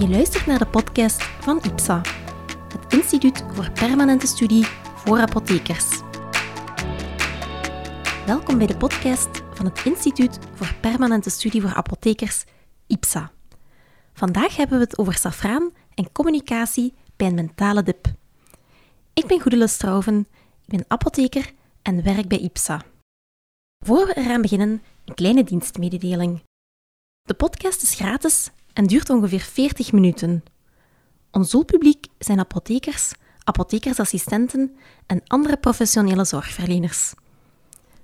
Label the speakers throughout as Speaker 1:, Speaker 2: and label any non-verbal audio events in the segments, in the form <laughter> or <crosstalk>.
Speaker 1: Je luistert naar de podcast van IPSA, het Instituut voor Permanente Studie voor Apothekers. Welkom bij de podcast van het Instituut voor Permanente Studie voor Apothekers, IPSA. Vandaag hebben we het over safraan en communicatie bij een mentale dip. Ik ben Goedele Strouven, ik ben apotheker en werk bij IPSA. Voor we eraan beginnen, een kleine dienstmededeling. De podcast is gratis en duurt ongeveer 40 minuten. Ons doelpubliek zijn apothekers, apothekersassistenten en andere professionele zorgverleners.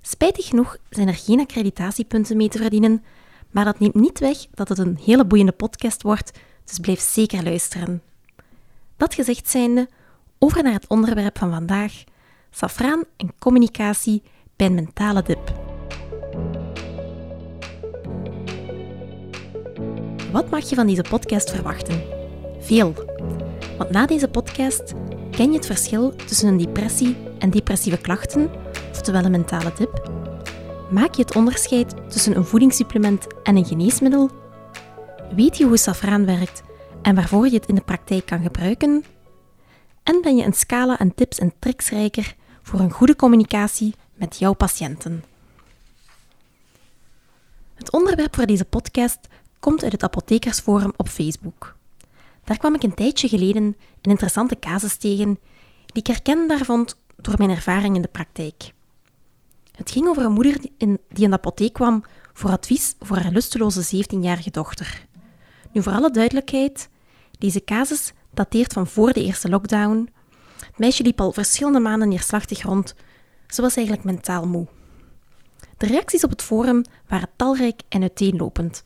Speaker 1: Spijtig genoeg zijn er geen accreditatiepunten mee te verdienen, maar dat neemt niet weg dat het een hele boeiende podcast wordt, dus blijf zeker luisteren. Dat gezegd zijnde, over naar het onderwerp van vandaag: safraan en communicatie bij een mentale dip. Wat mag je van deze podcast verwachten? Veel. Want na deze podcast ken je het verschil tussen een depressie en depressieve klachten, oftewel een mentale dip. Maak je het onderscheid tussen een voedingssupplement en een geneesmiddel? Weet je hoe safraan werkt en waarvoor je het in de praktijk kan gebruiken? En ben je een scala aan tips en tricks rijker voor een goede communicatie met jouw patiënten? Het onderwerp voor deze podcast komt uit het Apothekersforum op Facebook. Daar kwam ik een tijdje geleden een interessante casus tegen die ik herkenbaar vond door mijn ervaring in de praktijk. Het ging over een moeder die in de apotheek kwam voor advies voor haar lusteloze 17-jarige dochter. Nu, voor alle duidelijkheid, deze casus dateert van voor de eerste lockdown. Het meisje liep al verschillende maanden neerslachtig rond. Ze was eigenlijk mentaal moe. De reacties op het forum waren talrijk en uiteenlopend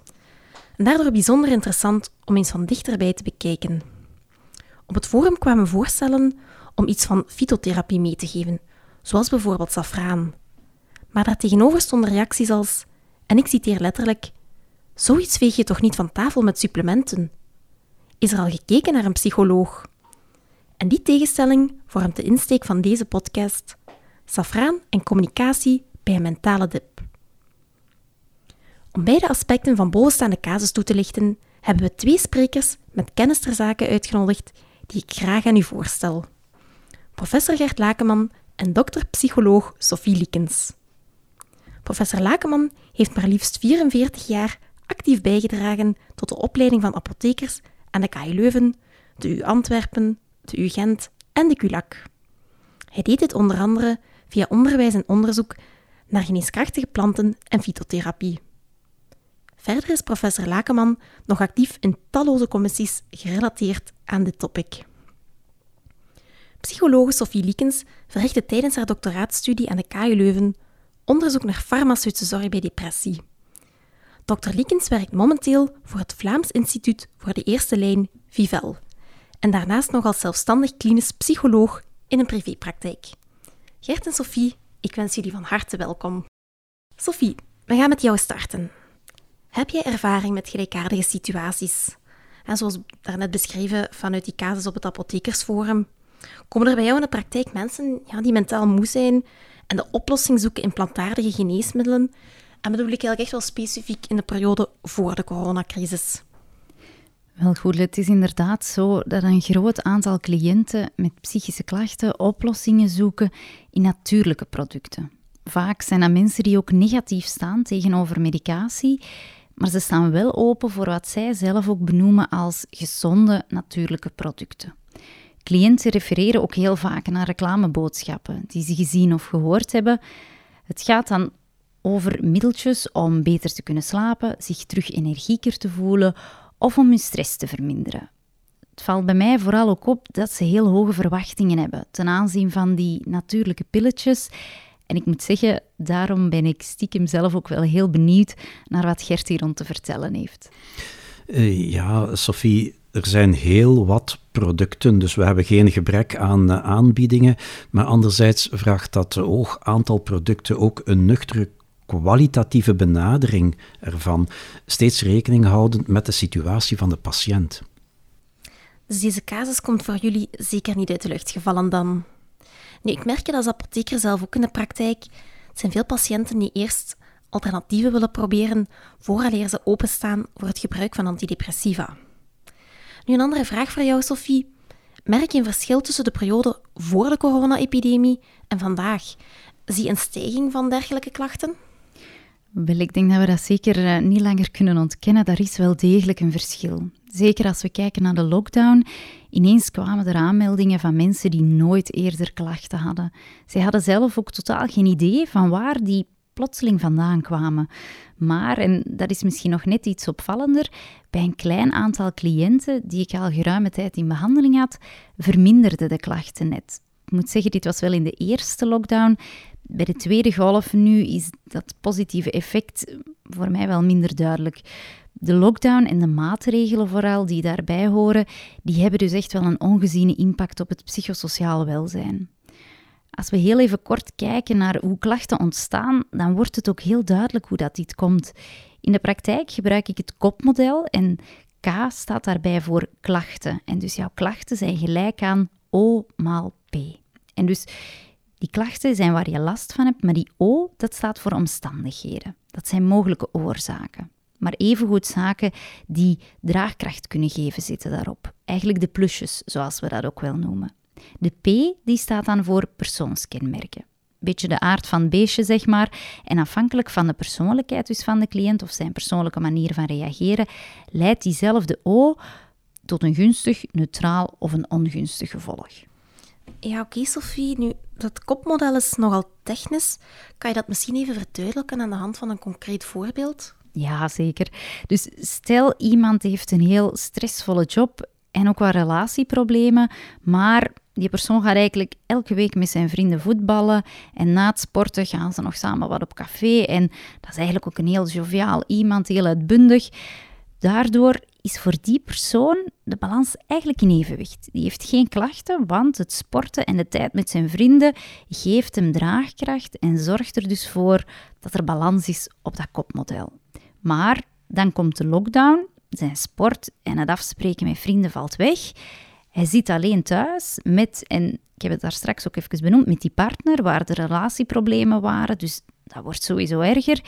Speaker 1: en daardoor bijzonder interessant om eens van dichterbij te bekijken. Op het forum kwamen voorstellen om iets van fytotherapie mee te geven, zoals bijvoorbeeld safraan. Maar daartegenover stonden reacties als, en ik citeer letterlijk, zoiets veeg je toch niet van tafel met supplementen? Is er al gekeken naar een psycholoog? En die tegenstelling vormt de insteek van deze podcast: safraan en communicatie bij een mentale dip. Om beide aspecten van bovenstaande casus toe te lichten, hebben we twee sprekers met kennis ter zake uitgenodigd die ik graag aan u voorstel. Professor Gert Lakeman en dokter-psycholoog Sophie Likens. Professor Lakeman heeft maar liefst 44 jaar actief bijgedragen tot de opleiding van apothekers aan de KU Leuven, de U Antwerpen, de U Gent en de QLAC. Hij deed dit onder andere via onderwijs en onderzoek naar geneeskrachtige planten en fytotherapie. Verder is professor Lakeman nog actief in talloze commissies gerelateerd aan dit topic. Psychologe Sophie Liekens verrichtte tijdens haar doctoraatstudie aan de KU Leuven onderzoek naar farmaceutische zorg bij depressie. Dr. Liekens werkt momenteel voor het Vlaams Instituut voor de Eerste Lijn, Vivel, en daarnaast nog als zelfstandig klinisch psycholoog in een privépraktijk. Gert en Sophie, ik wens jullie van harte welkom. Sophie, we gaan met jou starten. Heb jij ervaring met gelijkaardige situaties? En zoals daarnet beschreven vanuit die casus op het apothekersforum, komen er bij jou in de praktijk mensen ja, die mentaal moe zijn en de oplossing zoeken in plantaardige geneesmiddelen? En bedoel ik eigenlijk echt wel specifiek in de periode voor de coronacrisis.
Speaker 2: Wel goed, het is inderdaad zo dat een groot aantal cliënten met psychische klachten oplossingen zoeken in natuurlijke producten. Vaak zijn dat mensen die ook negatief staan tegenover medicatie maar ze staan wel open voor wat zij zelf ook benoemen als gezonde natuurlijke producten. Cliënten refereren ook heel vaak naar reclameboodschappen die ze gezien of gehoord hebben. Het gaat dan over middeltjes om beter te kunnen slapen, zich terug energieker te voelen of om hun stress te verminderen. Het valt bij mij vooral ook op dat ze heel hoge verwachtingen hebben ten aanzien van die natuurlijke pilletjes en ik moet zeggen, daarom ben ik stiekem zelf ook wel heel benieuwd naar wat Gert hier rond te vertellen heeft.
Speaker 3: Uh, ja, Sophie, er zijn heel wat producten, dus we hebben geen gebrek aan uh, aanbiedingen. Maar anderzijds vraagt dat hoog aantal producten ook een nuchtere kwalitatieve benadering ervan, steeds rekening houdend met de situatie van de patiënt.
Speaker 1: Dus deze casus komt voor jullie zeker niet uit de lucht gevallen dan? Nu, ik merk het als apotheker zelf ook in de praktijk. Het zijn veel patiënten die eerst alternatieven willen proberen vooraleer ze openstaan voor het gebruik van antidepressiva. Nu een andere vraag voor jou, Sophie. Merk je een verschil tussen de periode voor de corona-epidemie en vandaag? Zie je een stijging van dergelijke klachten?
Speaker 2: Wel, ik denk dat we dat zeker eh, niet langer kunnen ontkennen. Daar is wel degelijk een verschil. Zeker als we kijken naar de lockdown. Ineens kwamen er aanmeldingen van mensen die nooit eerder klachten hadden. Zij hadden zelf ook totaal geen idee van waar die plotseling vandaan kwamen. Maar, en dat is misschien nog net iets opvallender, bij een klein aantal cliënten die ik al geruime tijd in behandeling had, verminderden de klachten net. Ik moet zeggen, dit was wel in de eerste lockdown. Bij de tweede golf nu is dat positieve effect voor mij wel minder duidelijk. De lockdown en de maatregelen vooral die daarbij horen, die hebben dus echt wel een ongeziene impact op het psychosociaal welzijn. Als we heel even kort kijken naar hoe klachten ontstaan, dan wordt het ook heel duidelijk hoe dat dit komt. In de praktijk gebruik ik het kopmodel en K staat daarbij voor klachten. En dus jouw klachten zijn gelijk aan O maal P. En dus die klachten zijn waar je last van hebt, maar die O, dat staat voor omstandigheden. Dat zijn mogelijke oorzaken. Maar evengoed zaken die draagkracht kunnen geven zitten daarop. Eigenlijk de plusjes, zoals we dat ook wel noemen. De P die staat dan voor persoonskenmerken. Beetje de aard van beestje, zeg maar. En afhankelijk van de persoonlijkheid dus van de cliënt of zijn persoonlijke manier van reageren, leidt diezelfde O tot een gunstig, neutraal of een ongunstig gevolg.
Speaker 1: Ja, oké, Sophie. Nu, dat kopmodel is nogal technisch. Kan je dat misschien even verduidelijken aan de hand van een concreet voorbeeld?
Speaker 2: Ja, zeker. Dus stel iemand heeft een heel stressvolle job en ook wel relatieproblemen, maar die persoon gaat eigenlijk elke week met zijn vrienden voetballen en na het sporten gaan ze nog samen wat op café en dat is eigenlijk ook een heel joviaal iemand, heel uitbundig. Daardoor is voor die persoon de balans eigenlijk in evenwicht. Die heeft geen klachten, want het sporten en de tijd met zijn vrienden geeft hem draagkracht en zorgt er dus voor dat er balans is op dat kopmodel. Maar dan komt de lockdown, zijn sport en het afspreken met vrienden valt weg. Hij zit alleen thuis met, en ik heb het daar straks ook even benoemd, met die partner waar de relatieproblemen waren. Dus dat wordt sowieso erger.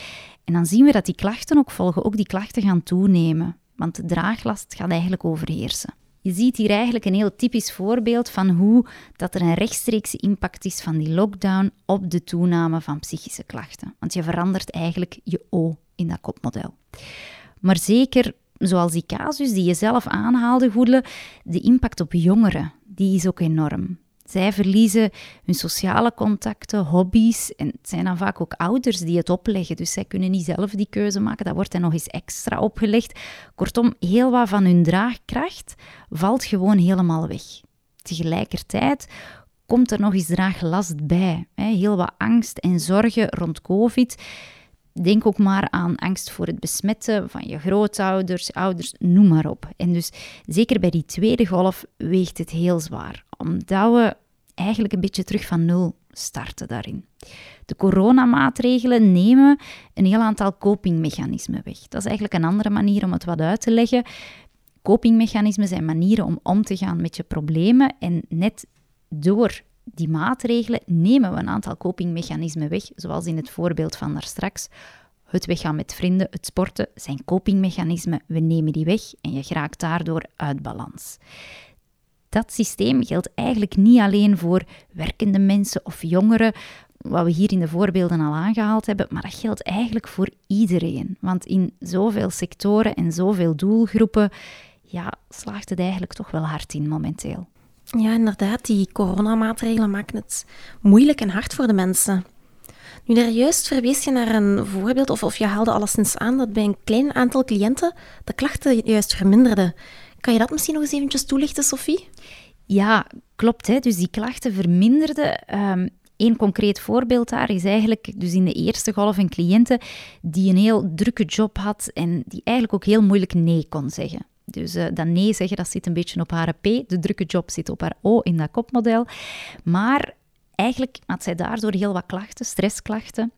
Speaker 2: En dan zien we dat die klachten ook volgen, ook die klachten gaan toenemen. Want de draaglast gaat eigenlijk overheersen. Je ziet hier eigenlijk een heel typisch voorbeeld van hoe dat er een rechtstreekse impact is van die lockdown op de toename van psychische klachten. Want je verandert eigenlijk je O in dat kopmodel. Maar zeker zoals die casus die je zelf aanhaalde, Goedele, de impact op jongeren, die is ook enorm. Zij verliezen hun sociale contacten, hobby's. En het zijn dan vaak ook ouders die het opleggen. Dus zij kunnen niet zelf die keuze maken. Dat wordt dan nog eens extra opgelegd. Kortom, heel wat van hun draagkracht valt gewoon helemaal weg. Tegelijkertijd komt er nog eens draaglast bij. Heel wat angst en zorgen rond COVID. Denk ook maar aan angst voor het besmetten van je grootouders, ouders, noem maar op. En dus zeker bij die tweede golf weegt het heel zwaar, omdat we eigenlijk een beetje terug van nul starten daarin. De coronamaatregelen nemen een heel aantal copingmechanismen weg. Dat is eigenlijk een andere manier om het wat uit te leggen. Copingmechanismen zijn manieren om om te gaan met je problemen en net door die maatregelen nemen we een aantal copingmechanismen weg, zoals in het voorbeeld van daarstraks. Het weggaan met vrienden, het sporten zijn copingmechanismen. We nemen die weg en je geraakt daardoor uit balans. Dat systeem geldt eigenlijk niet alleen voor werkende mensen of jongeren, wat we hier in de voorbeelden al aangehaald hebben, maar dat geldt eigenlijk voor iedereen. Want in zoveel sectoren en zoveel doelgroepen ja, slaagt het eigenlijk toch wel hard in momenteel.
Speaker 1: Ja, inderdaad, die coronamaatregelen maken het moeilijk en hard voor de mensen. Nu, daar juist verwees je naar een voorbeeld, of, of je haalde alleszins aan dat bij een klein aantal cliënten de klachten juist verminderden. Kan je dat misschien nog eens eventjes toelichten, Sophie?
Speaker 2: Ja, klopt. Hè? Dus die klachten verminderden. Um, Eén concreet voorbeeld daar is eigenlijk dus in de eerste golf een cliënte die een heel drukke job had en die eigenlijk ook heel moeilijk nee kon zeggen. Dus uh, dat nee zeggen, dat zit een beetje op haar P. De drukke job zit op haar O in dat kopmodel. Maar eigenlijk had zij daardoor heel wat klachten, stressklachten.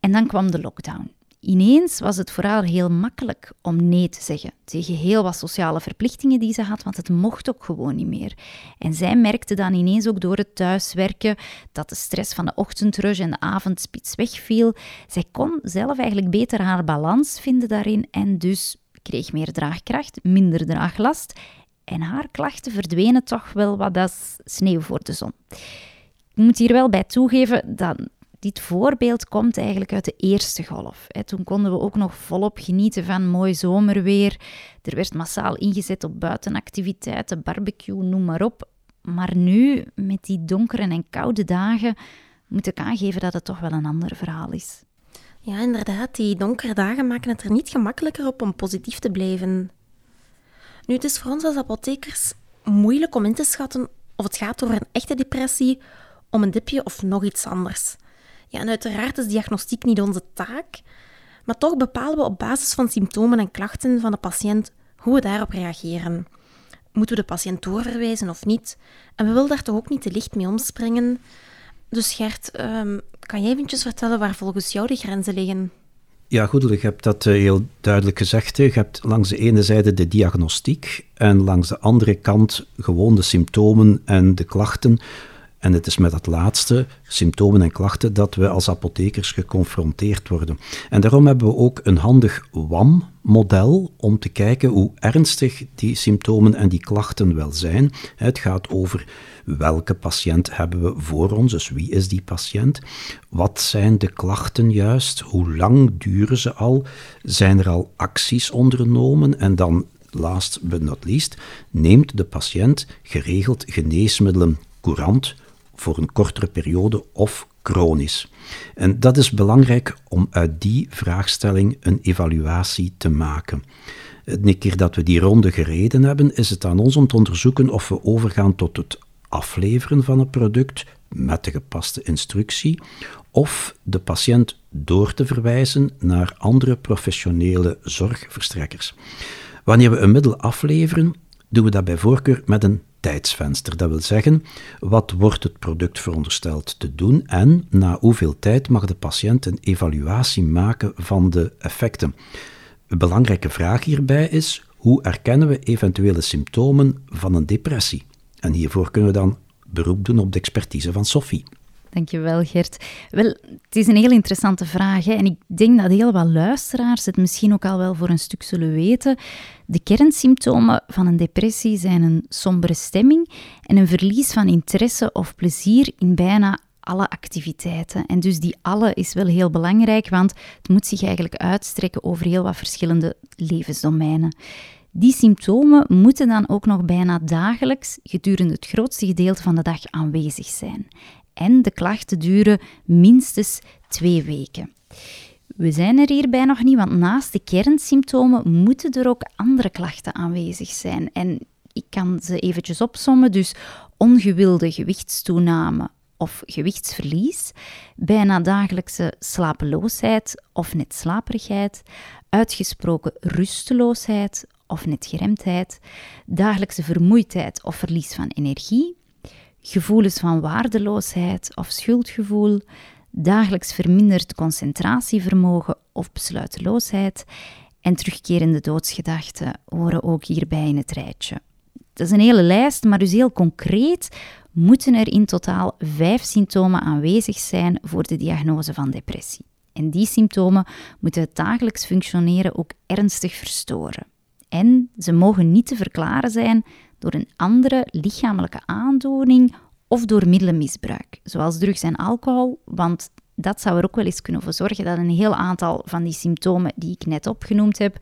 Speaker 2: En dan kwam de lockdown. Ineens was het voor haar heel makkelijk om nee te zeggen tegen heel wat sociale verplichtingen die ze had, want het mocht ook gewoon niet meer. En zij merkte dan ineens ook door het thuiswerken dat de stress van de ochtendrush en de avondspits wegviel. Zij kon zelf eigenlijk beter haar balans vinden daarin en dus kreeg meer draagkracht, minder draaglast En haar klachten verdwenen toch wel wat als sneeuw voor de zon. Ik moet hier wel bij toegeven dat dit voorbeeld komt eigenlijk uit de eerste golf. Toen konden we ook nog volop genieten van mooi zomerweer. Er werd massaal ingezet op buitenactiviteiten, barbecue, noem maar op. Maar nu, met die donkere en koude dagen, moet ik aangeven dat het toch wel een ander verhaal is.
Speaker 1: Ja, inderdaad. Die donkere dagen maken het er niet gemakkelijker op om positief te blijven. Nu, het is voor ons als apothekers moeilijk om in te schatten of het gaat over een echte depressie, om een dipje of nog iets anders. Ja, en uiteraard is diagnostiek niet onze taak, maar toch bepalen we op basis van symptomen en klachten van de patiënt hoe we daarop reageren. Moeten we de patiënt doorverwijzen of niet? En we willen daar toch ook niet te licht mee omspringen. Dus Gert, um, kan jij eventjes vertellen waar volgens jou de grenzen liggen?
Speaker 3: Ja, goed, je hebt dat eh, heel duidelijk gezegd. Je hebt langs de ene zijde de diagnostiek en langs de andere kant gewoon de symptomen en de klachten. En het is met dat laatste, symptomen en klachten, dat we als apothekers geconfronteerd worden. En daarom hebben we ook een handig WAM-model om te kijken hoe ernstig die symptomen en die klachten wel zijn. Het gaat over welke patiënt hebben we voor ons, dus wie is die patiënt? Wat zijn de klachten juist? Hoe lang duren ze al? Zijn er al acties ondernomen? En dan last but not least, neemt de patiënt geregeld geneesmiddelen courant voor een kortere periode of chronisch. En dat is belangrijk om uit die vraagstelling een evaluatie te maken. De keer dat we die ronde gereden hebben, is het aan ons om te onderzoeken of we overgaan tot het afleveren van het product met de gepaste instructie, of de patiënt door te verwijzen naar andere professionele zorgverstrekkers. Wanneer we een middel afleveren, doen we dat bij voorkeur met een tijdsvenster. Dat wil zeggen, wat wordt het product verondersteld te doen en na hoeveel tijd mag de patiënt een evaluatie maken van de effecten. Een belangrijke vraag hierbij is, hoe erkennen we eventuele symptomen van een depressie? En hiervoor kunnen we dan beroep doen op de expertise van Sophie.
Speaker 2: Dankjewel, Gert. Wel, het is een heel interessante vraag. En ik denk dat heel wat luisteraars het misschien ook al wel voor een stuk zullen weten. De kernsymptomen van een depressie zijn een sombere stemming en een verlies van interesse of plezier in bijna alle activiteiten. En dus die alle is wel heel belangrijk, want het moet zich eigenlijk uitstrekken over heel wat verschillende levensdomeinen. Die symptomen moeten dan ook nog bijna dagelijks gedurende het grootste gedeelte van de dag aanwezig zijn. En de klachten duren minstens twee weken. We zijn er hierbij nog niet, want naast de kernsymptomen moeten er ook andere klachten aanwezig zijn. En ik kan ze eventjes opsommen. Dus ongewilde gewichtstoename of gewichtsverlies, bijna dagelijkse slapeloosheid of net slaperigheid, uitgesproken rusteloosheid of net geremdheid, dagelijkse vermoeidheid of verlies van energie, gevoelens van waardeloosheid of schuldgevoel, dagelijks verminderd concentratievermogen of besluiteloosheid en terugkerende doodsgedachten horen ook hierbij in het rijtje. Dat is een hele lijst, maar dus heel concreet moeten er in totaal vijf symptomen aanwezig zijn voor de diagnose van depressie. En die symptomen moeten het dagelijks functioneren ook ernstig verstoren. En ze mogen niet te verklaren zijn door een andere lichamelijke aandoening of door middelenmisbruik, zoals drugs en alcohol, want dat zou er ook wel eens kunnen voor zorgen dat een heel aantal van die symptomen die ik net opgenoemd heb,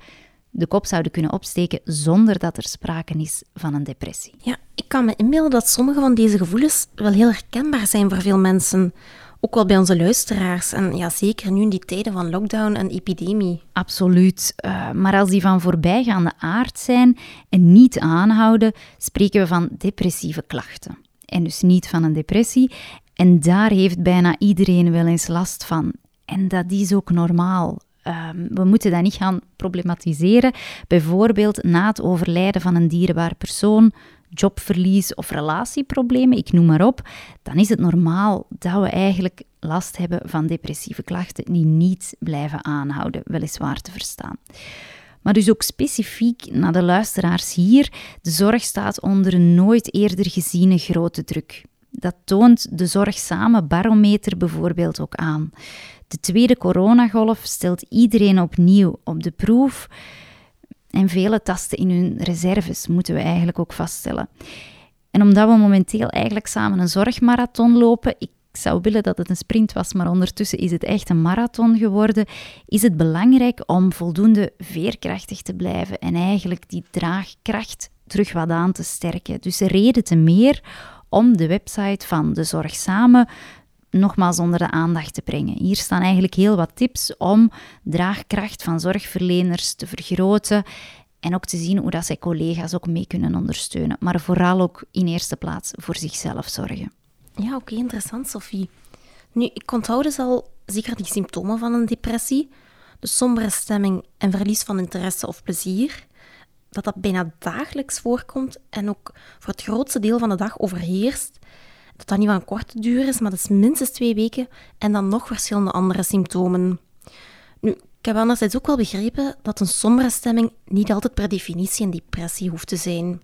Speaker 2: de kop zouden kunnen opsteken zonder dat er sprake is van een depressie.
Speaker 1: Ja, ik kan me inbeelden dat sommige van deze gevoelens wel heel herkenbaar zijn voor veel mensen. Ook wel bij onze luisteraars. En ja, zeker nu in die tijden van lockdown en epidemie.
Speaker 2: Absoluut. Uh, maar als die van voorbijgaande aard zijn en niet aanhouden, spreken we van depressieve klachten. En dus niet van een depressie. En daar heeft bijna iedereen wel eens last van. En dat is ook normaal. Um, we moeten dat niet gaan problematiseren. Bijvoorbeeld na het overlijden van een dierbaar persoon, jobverlies of relatieproblemen, ik noem maar op, dan is het normaal dat we eigenlijk last hebben van depressieve klachten die niet blijven aanhouden, weliswaar te verstaan. Maar dus ook specifiek naar de luisteraars hier, de zorg staat onder een nooit eerder geziene grote druk. Dat toont de Zorgzame Barometer bijvoorbeeld ook aan. De tweede coronagolf stelt iedereen opnieuw op de proef. En vele tasten in hun reserves, moeten we eigenlijk ook vaststellen. En omdat we momenteel eigenlijk samen een zorgmarathon lopen, ik zou willen dat het een sprint was, maar ondertussen is het echt een marathon geworden, is het belangrijk om voldoende veerkrachtig te blijven en eigenlijk die draagkracht terug wat aan te sterken. Dus reden te meer om de website van de Zorg Samen nogmaals onder de aandacht te brengen. Hier staan eigenlijk heel wat tips om draagkracht van zorgverleners te vergroten en ook te zien hoe dat zij collega's ook mee kunnen ondersteunen. Maar vooral ook in eerste plaats voor zichzelf zorgen.
Speaker 1: Ja, oké, interessant, Sophie. Nu, ik onthoud dus al zeker die symptomen van een depressie, de sombere stemming en verlies van interesse of plezier, dat dat bijna dagelijks voorkomt en ook voor het grootste deel van de dag overheerst, dat dat niet van korte duur is, maar dat is minstens twee weken en dan nog verschillende andere symptomen. Nu, ik heb anderzijds ook wel begrepen dat een sombere stemming niet altijd per definitie een depressie hoeft te zijn.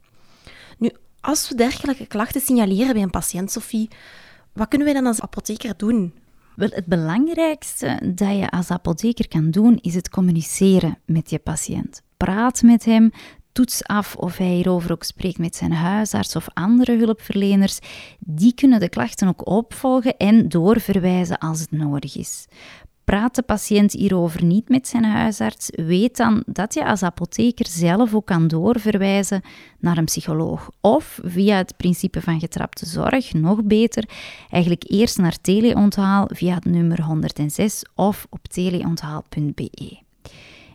Speaker 1: Nu, als we dergelijke klachten signaleren bij een patiënt, Sophie, wat kunnen wij dan als apotheker doen?
Speaker 2: Wel, het belangrijkste dat je als apotheker kan doen, is het communiceren met je patiënt. Praat met hem, toets af of hij hierover ook spreekt met zijn huisarts of andere hulpverleners. Die kunnen de klachten ook opvolgen en doorverwijzen als het nodig is. Praat de patiënt hierover niet met zijn huisarts, weet dan dat je als apotheker zelf ook kan doorverwijzen naar een psycholoog. Of via het principe van getrapte zorg, nog beter, eigenlijk eerst naar teleonthaal via het nummer 106 of op teleonthaal.be.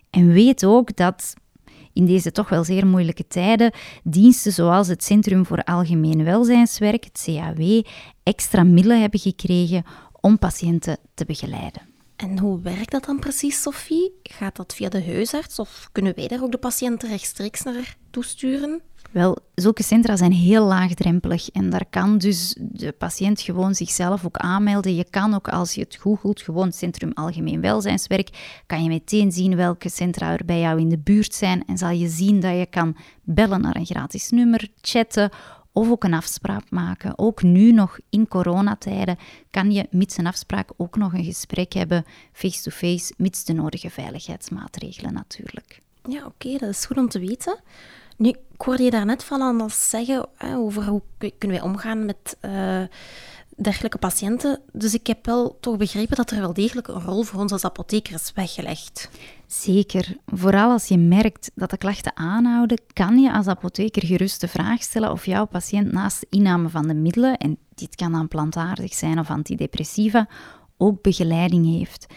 Speaker 2: En weet ook dat in deze toch wel zeer moeilijke tijden diensten zoals het Centrum voor Algemeen Welzijnswerk, het CAW, extra middelen hebben gekregen om patiënten te begeleiden.
Speaker 1: En hoe werkt dat dan precies, Sophie? Gaat dat via de huisarts of kunnen wij daar ook de patiënten rechtstreeks naar toesturen?
Speaker 2: Wel, zulke centra zijn heel laagdrempelig en daar kan dus de patiënt gewoon zichzelf ook aanmelden. Je kan ook als je het googelt, gewoon Centrum Algemeen Welzijnswerk, kan je meteen zien welke centra er bij jou in de buurt zijn en zal je zien dat je kan bellen naar een gratis nummer, chatten of ook een afspraak maken. Ook nu nog in coronatijden kan je mits een afspraak ook nog een gesprek hebben, face-to-face, mits de nodige veiligheidsmaatregelen natuurlijk.
Speaker 1: Ja, oké, dat is goed om te weten. Nu, ik hoorde je daarnet van alles zeggen hè, over hoe kunnen wij omgaan met uh, dergelijke patiënten. Dus ik heb wel toch begrepen dat er wel degelijk een rol voor ons als apotheker is weggelegd.
Speaker 2: Zeker. Vooral als je merkt dat de klachten aanhouden, kan je als apotheker gerust de vraag stellen of jouw patiënt naast de inname van de middelen, en dit kan dan plantaardig zijn of antidepressiva, ook begeleiding heeft.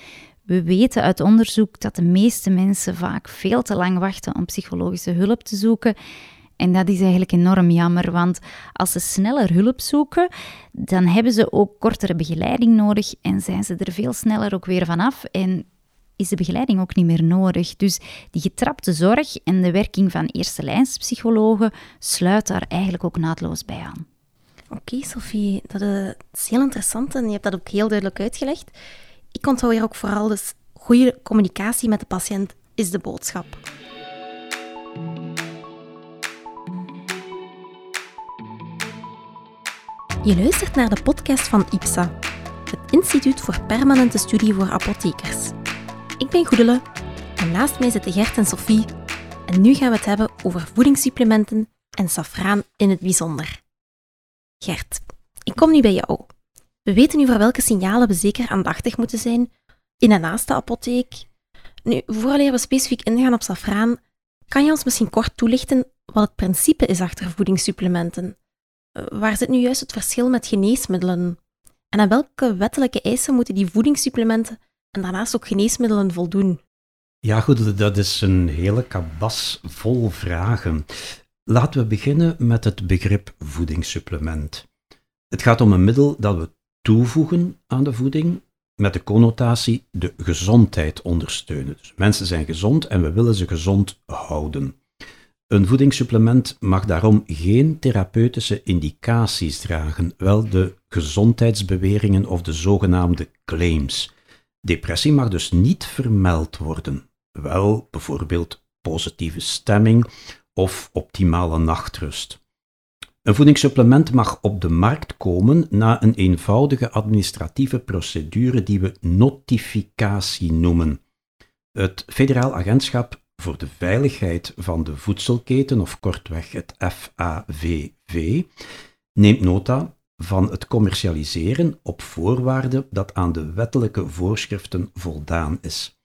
Speaker 2: We weten uit onderzoek dat de meeste mensen vaak veel te lang wachten om psychologische hulp te zoeken. En dat is eigenlijk enorm jammer, want als ze sneller hulp zoeken, dan hebben ze ook kortere begeleiding nodig en zijn ze er veel sneller ook weer vanaf en is de begeleiding ook niet meer nodig. Dus die getrapte zorg en de werking van eerste lijnspsychologen sluit daar eigenlijk ook naadloos bij aan.
Speaker 1: Oké, Sophie, dat is heel interessant en je hebt dat ook heel duidelijk uitgelegd. Ik hier ook vooral dus goede communicatie met de patiënt is de boodschap. Je luistert naar de podcast van IPSA, het Instituut voor Permanente Studie voor Apothekers. Ik ben Goedele en naast mij zitten Gert en Sophie en nu gaan we het hebben over voedingssupplementen en safraan in het bijzonder. Gert, ik kom nu bij jou. We weten nu voor welke signalen we zeker aandachtig moeten zijn in en naast de apotheek. Nu, voordat we specifiek ingaan op safraan, kan je ons misschien kort toelichten wat het principe is achter voedingssupplementen? Eh, waar zit nu juist het verschil met geneesmiddelen? En aan welke wettelijke eisen moeten die voedingssupplementen en daarnaast ook geneesmiddelen voldoen?
Speaker 3: Ja, goed, dat is een hele kabas vol vragen. Laten we beginnen met het begrip voedingssupplement. Het gaat om een middel dat we toevoegen aan de voeding met de connotatie de gezondheid ondersteunen. Dus mensen zijn gezond en we willen ze gezond houden. Een voedingssupplement mag daarom geen therapeutische indicaties dragen, wel de gezondheidsbeweringen of de zogenaamde claims. Depressie mag dus niet vermeld worden, wel bijvoorbeeld positieve stemming of optimale nachtrust. Een voedingssupplement mag op de markt komen na een eenvoudige administratieve procedure die we notificatie noemen. Het Federaal Agentschap voor de Veiligheid van de Voedselketen, of kortweg het FAVV, neemt nota van het commercialiseren op voorwaarde dat aan de wettelijke voorschriften voldaan is.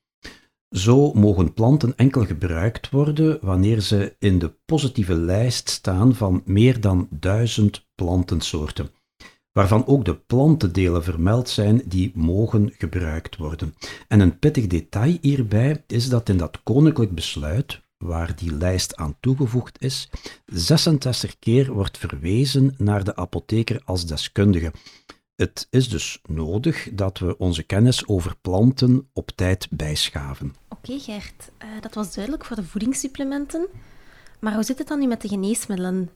Speaker 3: Zo mogen planten enkel gebruikt worden wanneer ze in de positieve lijst staan van meer dan duizend plantensoorten, waarvan ook de plantendelen vermeld zijn die mogen gebruikt worden. En een pittig detail hierbij is dat in dat koninklijk besluit, waar die lijst aan toegevoegd is, 66 keer wordt verwezen naar de apotheker als deskundige. Het is dus nodig dat we onze kennis over planten op tijd bijschaven.
Speaker 1: Oké, Gert, uh, dat was duidelijk voor de voedingssupplementen. Maar hoe zit het dan nu met de geneesmiddelen?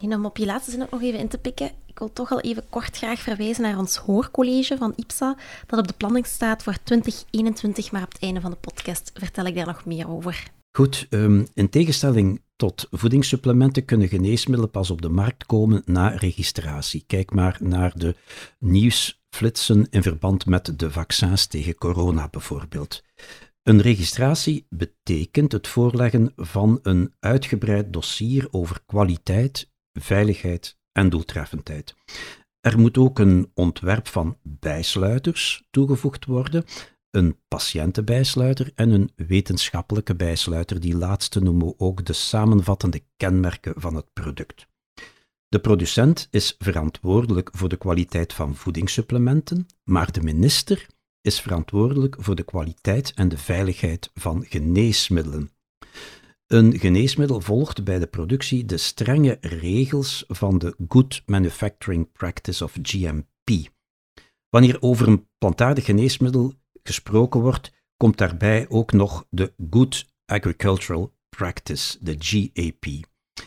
Speaker 1: En om op je laatste zin ook nog even in te pikken, ik wil toch al even kort graag verwijzen naar ons hoorcollege van IPSA, dat op de planning staat voor 2021, maar op het einde van de podcast vertel ik daar nog meer over.
Speaker 3: Goed, um, in tegenstelling tot voedingssupplementen kunnen geneesmiddelen pas op de markt komen na registratie. Kijk maar naar de nieuwsflitsen in verband met de vaccins tegen corona bijvoorbeeld. Een registratie betekent het voorleggen van een uitgebreid dossier over kwaliteit, veiligheid en doeltreffendheid. Er moet ook een ontwerp van bijsluiters toegevoegd worden, een patiëntenbijsluiter en een wetenschappelijke bijsluiter. Die laatste noemen we ook de samenvattende kenmerken van het product. De producent is verantwoordelijk voor de kwaliteit van voedingssupplementen, maar de minister is verantwoordelijk voor de kwaliteit en de veiligheid van geneesmiddelen. Een geneesmiddel volgt bij de productie de strenge regels van de Good Manufacturing Practice of GMP. Wanneer over een plantaardig geneesmiddel gesproken wordt, komt daarbij ook nog de Good Agricultural Practice, de GAP.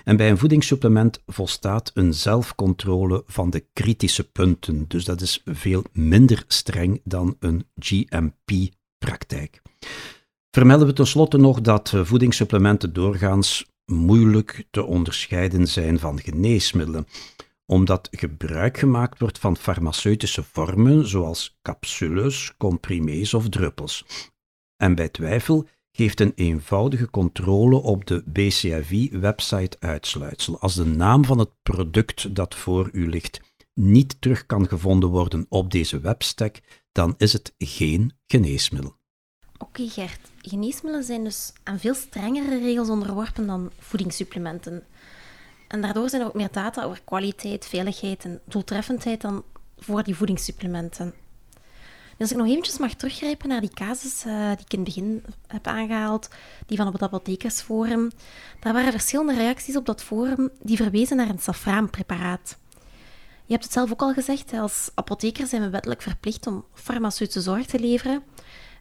Speaker 3: En bij een voedingssupplement volstaat een zelfcontrole van de kritische punten, dus dat is veel minder streng dan een GMP-praktijk. Vermelden we tenslotte nog dat voedingssupplementen doorgaans moeilijk te onderscheiden zijn van geneesmiddelen omdat gebruik gemaakt wordt van farmaceutische vormen zoals capsules, comprimés of druppels. En bij twijfel geeft een eenvoudige controle op de BCFI-website uitsluitsel. Als de naam van het product dat voor u ligt niet terug kan gevonden worden op deze webstack, dan is het geen geneesmiddel.
Speaker 1: Oké Gert, geneesmiddelen zijn dus aan veel strengere regels onderworpen dan voedingssupplementen. En daardoor zijn er ook meer data over kwaliteit, veiligheid en doeltreffendheid dan voor die voedingssupplementen. Dus als ik nog eventjes mag teruggrijpen naar die casus uh, die ik in het begin heb aangehaald, die van op het apothekersforum, daar waren verschillende reacties op dat forum die verwezen naar een safraanpreparaat. Je hebt het zelf ook al gezegd, als apotheker zijn we wettelijk verplicht om farmaceutische zorg te leveren.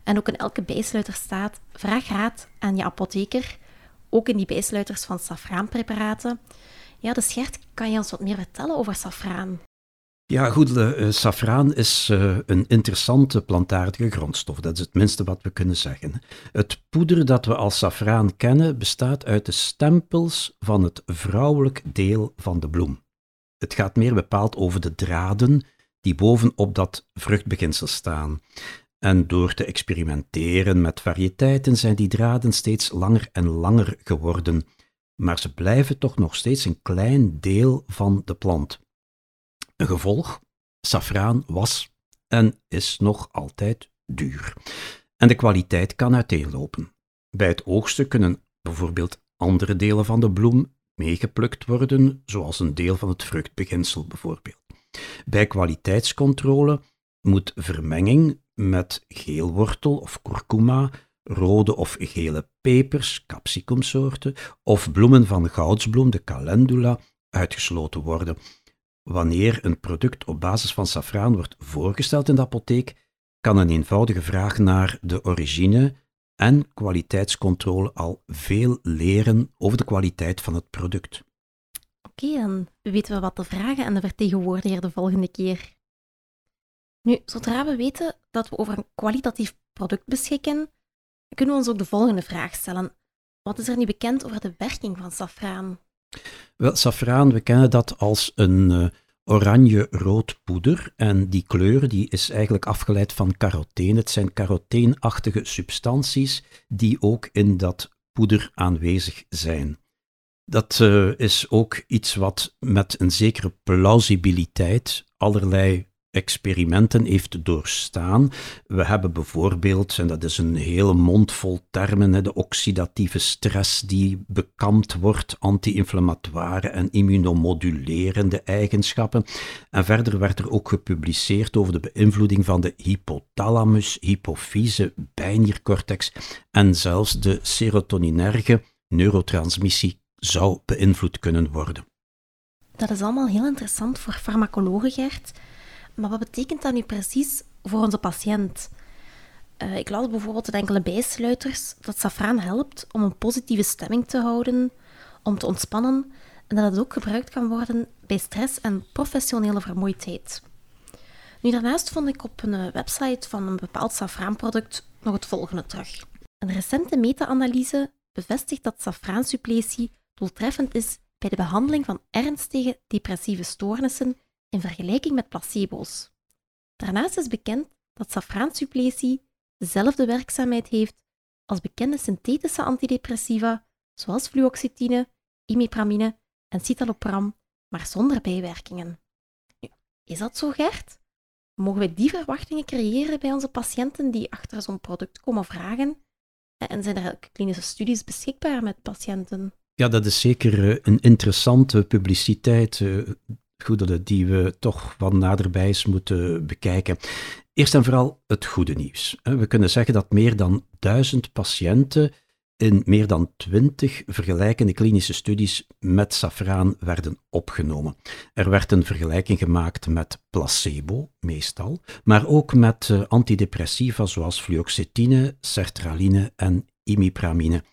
Speaker 1: En ook in elke bijsluiter staat, vraag raad aan je apotheker, ook in die bijsluiters van safraanpreparaten. Ja, dus Gert, kan je ons wat meer vertellen over safraan?
Speaker 3: Ja, goed, uh, safraan is uh, een interessante plantaardige grondstof. Dat is het minste wat we kunnen zeggen. Het poeder dat we als safraan kennen bestaat uit de stempels van het vrouwelijk deel van de bloem. Het gaat meer bepaald over de draden die bovenop dat vruchtbeginsel staan. En door te experimenteren met variëteiten zijn die draden steeds langer en langer geworden maar ze blijven toch nog steeds een klein deel van de plant. Een gevolg, safraan was en is nog altijd duur. En de kwaliteit kan uiteenlopen. Bij het oogsten kunnen bijvoorbeeld andere delen van de bloem meegeplukt worden, zoals een deel van het vruchtbeginsel bijvoorbeeld. Bij kwaliteitscontrole moet vermenging met geelwortel of kurkuma rode of gele pepers, capsicumsoorten, of bloemen van goudsbloem, de calendula, uitgesloten worden. Wanneer een product op basis van safraan wordt voorgesteld in de apotheek, kan een eenvoudige vraag naar de origine en kwaliteitscontrole al veel leren over de kwaliteit van het product.
Speaker 1: Oké, dan weten we wat te vragen aan de vertegenwoordiger de volgende keer. Nu, zodra we weten dat we over een kwalitatief product beschikken, kunnen we ons ook de volgende vraag stellen. Wat is er nu bekend over de werking van safraan?
Speaker 3: Wel, safraan, we kennen dat als een uh, oranje-rood poeder. En die kleur die is eigenlijk afgeleid van carotene. Het zijn caroteenachtige substanties die ook in dat poeder aanwezig zijn. Dat uh, is ook iets wat met een zekere plausibiliteit allerlei experimenten heeft doorstaan. We hebben bijvoorbeeld, en dat is een hele mond vol termen, de oxidatieve stress die bekampt wordt, anti-inflammatoire en immunomodulerende eigenschappen. En verder werd er ook gepubliceerd over de beïnvloeding van de hypothalamus, hypofyse, bijniercortex en zelfs de serotoninerge neurotransmissie zou beïnvloed kunnen worden.
Speaker 1: Dat is allemaal heel interessant voor farmacologen, Gert. Maar wat betekent dat nu precies voor onze patiënt? Uh, ik las bijvoorbeeld in enkele bijsluiters dat safraan helpt om een positieve stemming te houden, om te ontspannen en dat het ook gebruikt kan worden bij stress en professionele vermoeidheid. Nu, daarnaast vond ik op een eh, website van een bepaald safraanproduct nog het volgende terug. Een recente meta-analyse bevestigt dat safraansuppletie doeltreffend is bij de behandeling van ernstige depressieve stoornissen in vergelijking met placebo's. Daarnaast is bekend dat safraansuppletie dezelfde werkzaamheid heeft als bekende synthetische antidepressiva zoals fluoxetine, imipramine en citalopram, maar zonder bijwerkingen. is dat zo, Gert? Mogen wij die verwachtingen creëren bij onze patiënten die achter zo'n product komen vragen? En zijn er klinische studies beschikbaar met patiënten?
Speaker 3: Ja, dat is zeker eh, een interessante publiciteit. Goederen die we toch wat naderbij moeten bekijken. Eerst en vooral het goede nieuws. We kunnen zeggen dat meer dan duizend patiënten in meer dan twintig vergelijkende klinische studies met safraan werden opgenomen. Er werd een vergelijking gemaakt met placebo, meestal, maar ook met eh, antidepressiva zoals fluoxetine, sertraline en imipramine.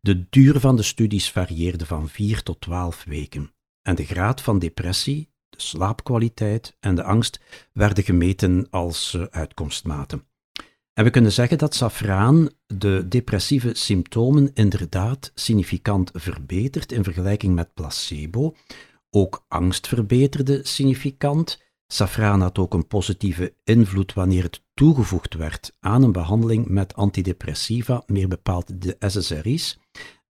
Speaker 3: De duur van de studies varieerde van 4 tot 12 weken. En de graad van depressie de slaapkwaliteit en de angst werden gemeten als eh, uitkomstmaten. En we kunnen zeggen dat safraan de depressieve symptomen inderdaad significant verbetert in vergelijking met placebo. Ook angst verbeterde significant. Safraan had ook een positieve invloed wanneer het toegevoegd werd aan een behandeling met antidepressiva, meer bepaald de SSRI's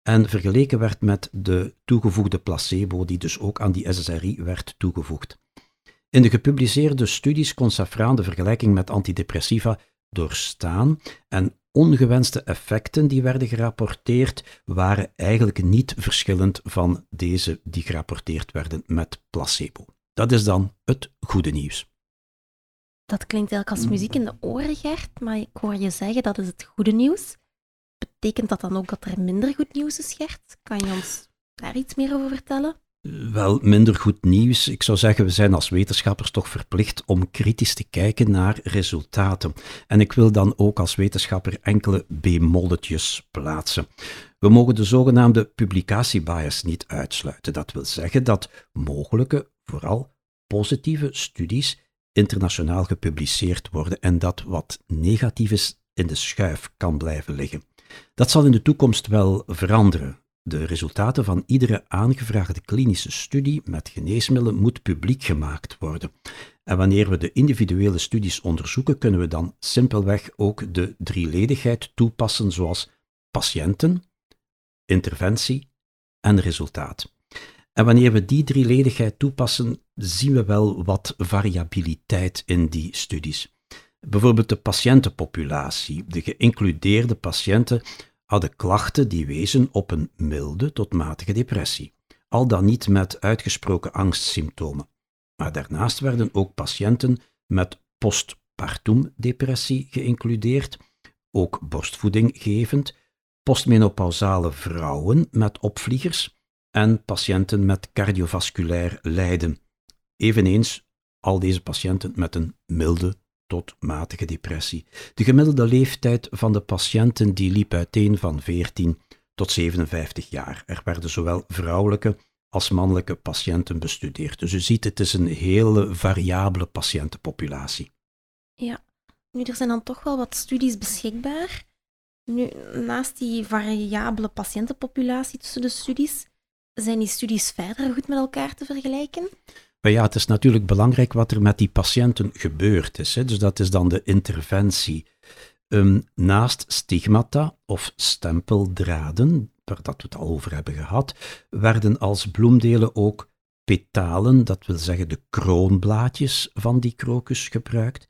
Speaker 3: en vergeleken werd met de toegevoegde placebo, die dus ook aan die SSRI werd toegevoegd. In de gepubliceerde studies kon safraan de vergelijking met antidepressiva doorstaan en ongewenste effecten die werden gerapporteerd waren eigenlijk niet verschillend van deze die gerapporteerd werden met placebo. Dat is dan het goede nieuws.
Speaker 1: Dat klinkt eigenlijk als muziek in de oren, Gert, maar ik hoor je zeggen dat is het goede nieuws. Betekent dat dan ook dat er minder goed nieuws is, Gert? Kan je ons daar iets meer over vertellen?
Speaker 3: Wel, minder goed nieuws. Ik zou zeggen, we zijn als wetenschappers toch verplicht om kritisch te kijken naar resultaten. En ik wil dan ook als wetenschapper enkele bemolletjes plaatsen. We mogen de zogenaamde publicatiebias niet uitsluiten. Dat wil zeggen dat mogelijke, vooral positieve studies internationaal gepubliceerd worden en dat wat negatief is in de schuif kan blijven liggen. Dat zal in de toekomst wel veranderen. De resultaten van iedere aangevraagde klinische studie met geneesmiddelen moet publiek gemaakt worden. En wanneer we de individuele studies onderzoeken, kunnen we dan simpelweg ook de drieledigheid toepassen, zoals patiënten, interventie en resultaat. En wanneer we die drieledigheid toepassen, zien we wel wat variabiliteit in die studies. Bijvoorbeeld de patiëntenpopulatie. De geïncludeerde patiënten hadden klachten die wezen op een milde tot matige depressie, al dan niet met uitgesproken angstsymptomen. Maar daarnaast werden ook patiënten met postpartum depressie geïncludeerd, ook borstvoeding gevend, postmenopausale vrouwen met opvliegers en patiënten met cardiovasculair lijden. Eveneens al deze patiënten met een milde tot matige depressie. De gemiddelde leeftijd van de patiënten die liep uiteen van 14 tot 57 jaar. Er werden zowel vrouwelijke als mannelijke patiënten bestudeerd. Dus u ziet, het is een hele variabele patiëntenpopulatie.
Speaker 1: Ja, nu er zijn dan toch wel wat studies beschikbaar. Nu, naast die variabele patiëntenpopulatie tussen de studies, zijn die studies verder goed met elkaar te vergelijken?
Speaker 3: Maar ja, het is natuurlijk belangrijk wat er met die patiënten gebeurd is. Hè. Dus dat is dan de interventie. Um, naast stigmata of stempeldraden, waar dat we het al over hebben gehad, werden als bloemdelen ook petalen, dat wil zeggen de kroonblaadjes van die krokus gebruikt.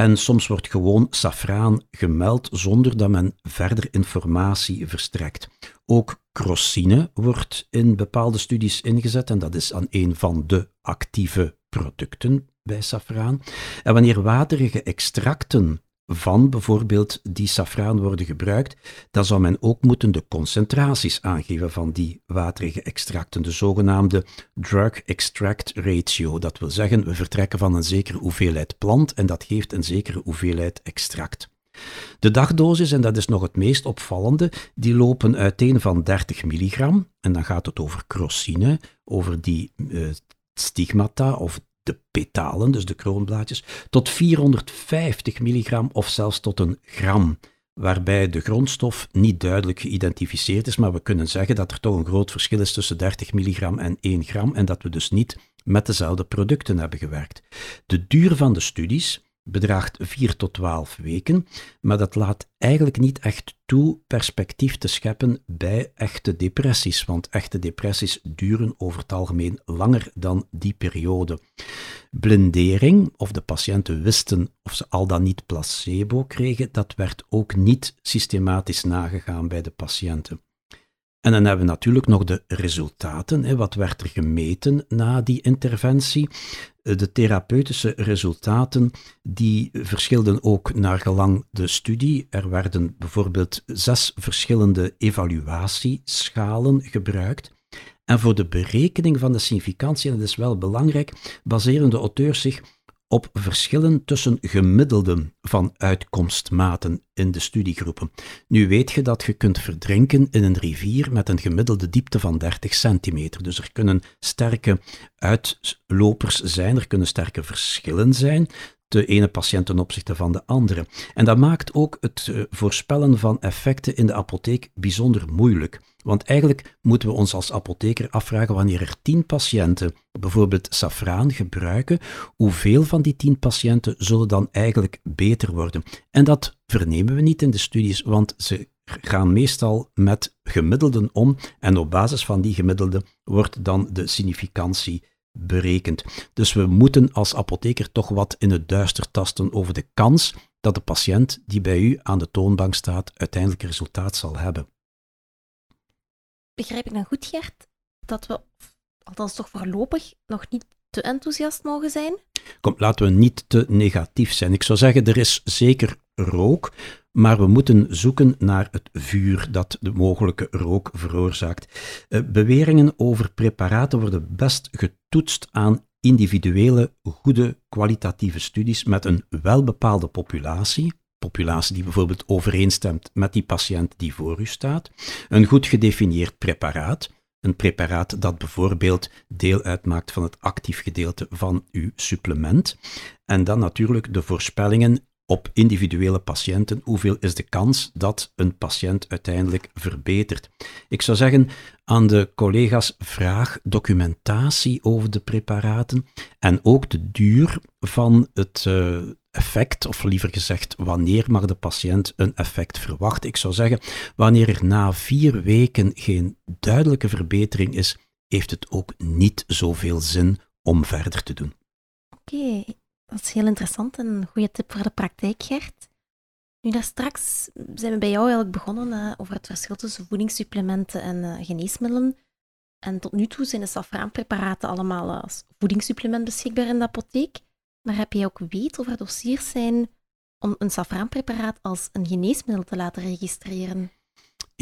Speaker 3: En soms wordt gewoon safraan gemeld zonder dat men verder informatie verstrekt. Ook crosine wordt in bepaalde studies ingezet en dat is aan een van de actieve producten bij safraan. En wanneer waterige extracten van bijvoorbeeld die safraan worden gebruikt, dan zou men ook moeten de concentraties aangeven van die waterige extracten, de zogenaamde drug extract ratio. Dat wil zeggen, we vertrekken van een zekere hoeveelheid plant en dat geeft een zekere hoeveelheid extract. De dagdosis, en dat is nog het meest opvallende, die lopen uiteen van 30 milligram, en dan gaat het over crosine, over die uh, stigmata of de petalen, dus de kroonblaadjes, tot 450 milligram of zelfs tot een gram, waarbij de grondstof niet duidelijk geïdentificeerd is, maar we kunnen zeggen dat er toch een groot verschil is tussen 30 milligram en 1 gram en dat we dus niet met dezelfde producten hebben gewerkt. De duur van de studies bedraagt 4 tot 12 weken, maar dat laat eigenlijk niet echt toe perspectief te scheppen bij echte depressies, want echte depressies duren over het algemeen langer dan die periode. Blindering, of de patiënten wisten of ze al dan niet placebo kregen, dat werd ook niet systematisch nagegaan bij de patiënten. En dan hebben we natuurlijk nog de resultaten. Wat werd er gemeten na die interventie? Eh, de therapeutische resultaten die verschilden ook naar gelang de studie. Er werden bijvoorbeeld zes verschillende evaluatieschalen gebruikt. En voor de berekening van de significantie, en dat is wel belangrijk, baseren de auteurs zich op verschillen tussen gemiddelden van uitkomstmaten in de studiegroepen. Nu weet je dat je kunt verdrinken in een rivier met een gemiddelde diepte van 30 centimeter. Dus er kunnen sterke uitlopers zijn, er kunnen sterke verschillen zijn de ene patiënt ten opzichte van de andere. En dat maakt ook het eh, voorspellen van effecten in de apotheek bijzonder moeilijk. Want eigenlijk moeten we ons als apotheker afvragen wanneer er tien patiënten bijvoorbeeld safraan gebruiken, hoeveel van die tien patiënten zullen dan eigenlijk beter worden. En dat vernemen we niet in de studies, want ze gaan meestal met gemiddelden om en op basis van die gemiddelden wordt dan de significantie berekend. Dus we moeten als apotheker toch wat in het duister tasten over de kans dat de patiënt die bij u aan de toonbank staat uiteindelijk resultaat zal hebben.
Speaker 1: Begrijp ik dan goed, Gert, dat we, althans toch voorlopig, nog niet te enthousiast mogen zijn?
Speaker 3: Kom, laten we niet te negatief zijn. Ik zou zeggen, er is zeker rook, maar we moeten zoeken naar het vuur dat de mogelijke rook veroorzaakt. Uh, beweringen over preparaten worden best getoetst aan individuele, goede, kwalitatieve studies met een welbepaalde populatie, populatie die bijvoorbeeld overeenstemt met die patiënt die voor u staat, een goed gedefinieerd preparaat, een preparaat dat bijvoorbeeld deel uitmaakt van het actief gedeelte van uw supplement, en dan natuurlijk de voorspellingen op individuele patiënten, hoeveel is de kans dat een patiënt uiteindelijk verbetert. Ik zou zeggen aan de collega's, vraag documentatie over de preparaten en ook de duur van het uh, effect, of liever gezegd, wanneer mag de patiënt een effect verwachten. Ik zou zeggen, wanneer er na vier weken geen duidelijke verbetering is, heeft het ook niet zoveel zin om verder te doen.
Speaker 1: Oké, dat is heel interessant en een goede tip voor de praktijk, Gert. Nu, daar straks zijn we bij jou eigenlijk begonnen uh, over het verschil tussen voedingssupplementen en uh, geneesmiddelen. En tot nu toe zijn de safraanpreparaten allemaal als voedingssupplement beschikbaar in de apotheek. Maar heb je ook weet of er dossiers zijn om een safraanpreparaat als een geneesmiddel te laten registreren?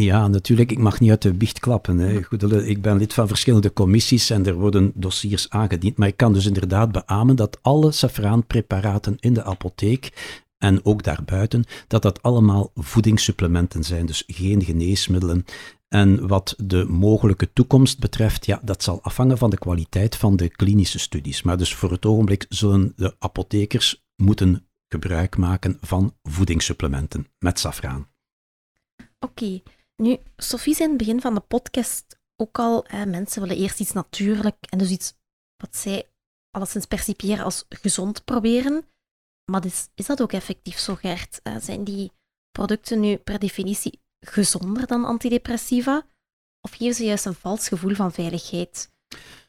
Speaker 3: Ja, natuurlijk. Ik mag niet uit de biecht klappen. Hè. Goed, ik ben lid van verschillende commissies en er worden dossiers aangediend. Maar ik kan dus inderdaad beamen dat alle safraanpreparaten in de apotheek en ook daarbuiten, dat dat allemaal voedingssupplementen zijn, dus geen geneesmiddelen. En wat de mogelijke toekomst betreft, ja, dat zal afhangen van de kwaliteit van de klinische studies. Maar dus voor het ogenblik zullen de apothekers moeten gebruik maken van voedingssupplementen met safraan.
Speaker 1: Oké, nu, Sophie zei in het begin van de podcast ook al, hè, mensen willen eerst iets natuurlijk en dus iets wat zij alleszins percipiëren als gezond proberen. Maar is, is dat ook effectief zo, Gert? Uh, zijn die producten nu per definitie gezonder dan antidepressiva? of geven ze juist een vals gevoel van veiligheid?